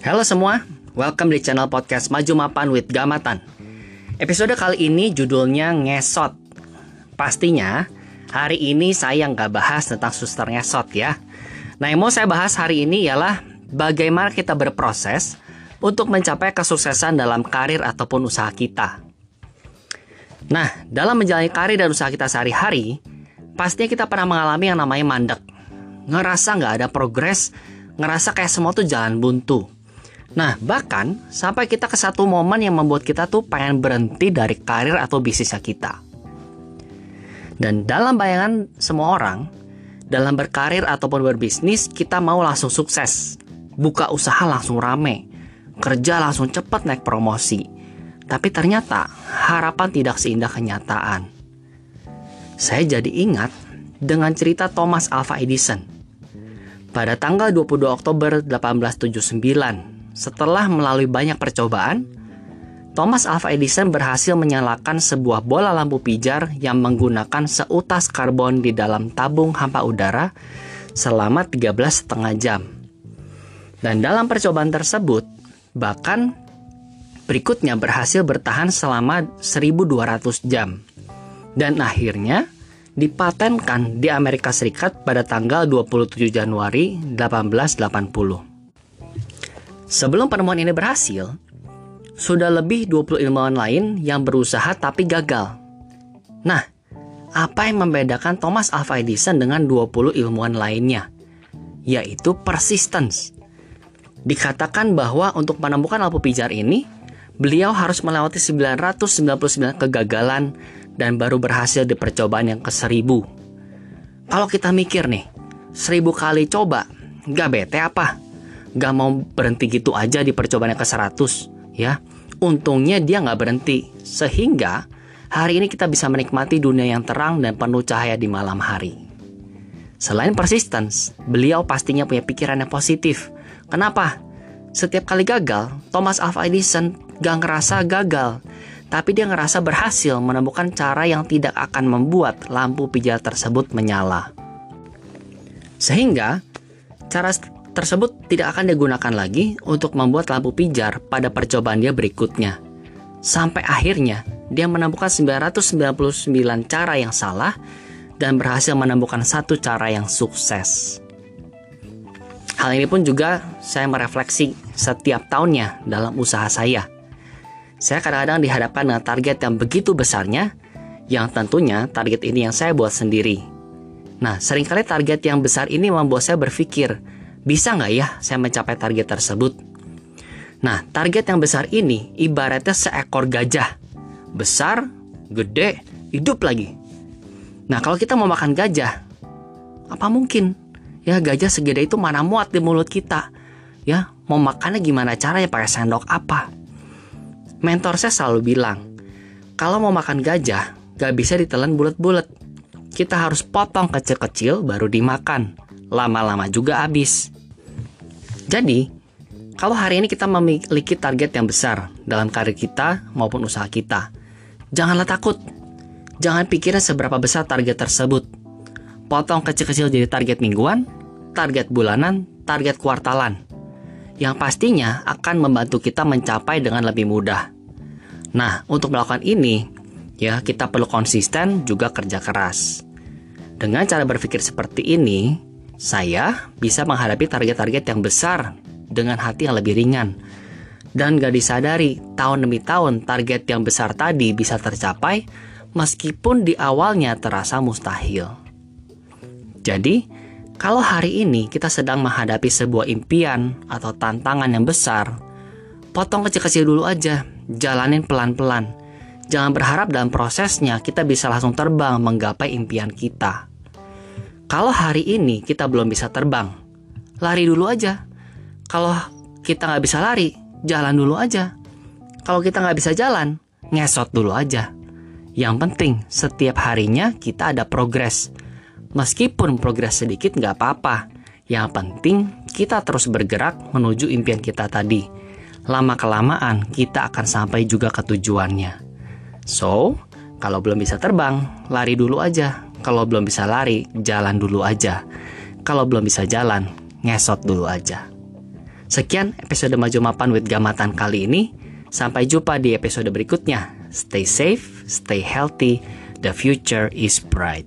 Halo semua, welcome di channel podcast Maju Mapan with Gamatan. Episode kali ini judulnya Ngesot. Pastinya hari ini saya nggak bahas tentang suster ngesot ya. Nah yang mau saya bahas hari ini ialah bagaimana kita berproses untuk mencapai kesuksesan dalam karir ataupun usaha kita. Nah, dalam menjalani karir dan usaha kita sehari-hari, pastinya kita pernah mengalami yang namanya mandek. Ngerasa nggak ada progres, ngerasa kayak semua tuh jalan buntu. Nah, bahkan sampai kita ke satu momen yang membuat kita tuh pengen berhenti dari karir atau bisnisnya kita. Dan dalam bayangan semua orang, dalam berkarir ataupun berbisnis, kita mau langsung sukses. Buka usaha langsung rame. Kerja langsung cepat naik promosi. Tapi ternyata harapan tidak seindah kenyataan. Saya jadi ingat dengan cerita Thomas Alva Edison. Pada tanggal 22 Oktober 1879, setelah melalui banyak percobaan, Thomas Alva Edison berhasil menyalakan sebuah bola lampu pijar yang menggunakan seutas karbon di dalam tabung hampa udara selama 13 setengah jam. Dan dalam percobaan tersebut, bahkan berikutnya berhasil bertahan selama 1200 jam. Dan akhirnya dipatenkan di Amerika Serikat pada tanggal 27 Januari 1880. Sebelum penemuan ini berhasil, sudah lebih 20 ilmuwan lain yang berusaha tapi gagal. Nah, apa yang membedakan Thomas Alva Edison dengan 20 ilmuwan lainnya? Yaitu persistence. Dikatakan bahwa untuk menemukan lampu pijar ini, beliau harus melewati 999 kegagalan dan baru berhasil di percobaan yang ke-1000. Kalau kita mikir nih, 1000 kali coba, gak bete apa? Gak mau berhenti gitu aja di percobaan yang ke 100 ya. Untungnya dia gak berhenti. Sehingga hari ini kita bisa menikmati dunia yang terang dan penuh cahaya di malam hari. Selain persistence beliau pastinya punya pikiran yang positif. Kenapa? Setiap kali gagal Thomas Alva Edison gak ngerasa gagal. Tapi dia ngerasa berhasil menemukan cara yang tidak akan membuat lampu pijar tersebut menyala. Sehingga cara tersebut tidak akan digunakan lagi untuk membuat lampu pijar pada percobaan dia berikutnya. Sampai akhirnya, dia menemukan 999 cara yang salah dan berhasil menemukan satu cara yang sukses. Hal ini pun juga saya merefleksi setiap tahunnya dalam usaha saya. Saya kadang-kadang dihadapkan dengan target yang begitu besarnya, yang tentunya target ini yang saya buat sendiri. Nah, sering kali target yang besar ini membuat saya berpikir, bisa nggak ya saya mencapai target tersebut? Nah, target yang besar ini ibaratnya seekor gajah. Besar, gede, hidup lagi. Nah, kalau kita mau makan gajah, apa mungkin? Ya, gajah segede itu mana muat di mulut kita. Ya, mau makannya gimana caranya pakai sendok apa? Mentor saya selalu bilang, kalau mau makan gajah, gak bisa ditelan bulat-bulat. Kita harus potong kecil-kecil baru dimakan lama-lama juga habis. Jadi, kalau hari ini kita memiliki target yang besar dalam karir kita maupun usaha kita, janganlah takut. Jangan pikirin seberapa besar target tersebut. Potong kecil-kecil jadi target mingguan, target bulanan, target kuartalan. Yang pastinya akan membantu kita mencapai dengan lebih mudah. Nah, untuk melakukan ini, ya kita perlu konsisten juga kerja keras. Dengan cara berpikir seperti ini, saya bisa menghadapi target-target yang besar dengan hati yang lebih ringan. Dan gak disadari, tahun demi tahun target yang besar tadi bisa tercapai meskipun di awalnya terasa mustahil. Jadi, kalau hari ini kita sedang menghadapi sebuah impian atau tantangan yang besar, potong kecil-kecil dulu aja, jalanin pelan-pelan. Jangan berharap dalam prosesnya kita bisa langsung terbang menggapai impian kita. Kalau hari ini kita belum bisa terbang, lari dulu aja. Kalau kita nggak bisa lari, jalan dulu aja. Kalau kita nggak bisa jalan, ngesot dulu aja. Yang penting, setiap harinya kita ada progres. Meskipun progres sedikit nggak apa-apa. Yang penting, kita terus bergerak menuju impian kita tadi. Lama-kelamaan, kita akan sampai juga ke tujuannya. So, kalau belum bisa terbang, lari dulu aja kalau belum bisa lari, jalan dulu aja. Kalau belum bisa jalan, ngesot dulu aja. Sekian episode Maju Mapan with Gamatan kali ini. Sampai jumpa di episode berikutnya. Stay safe, stay healthy, the future is bright.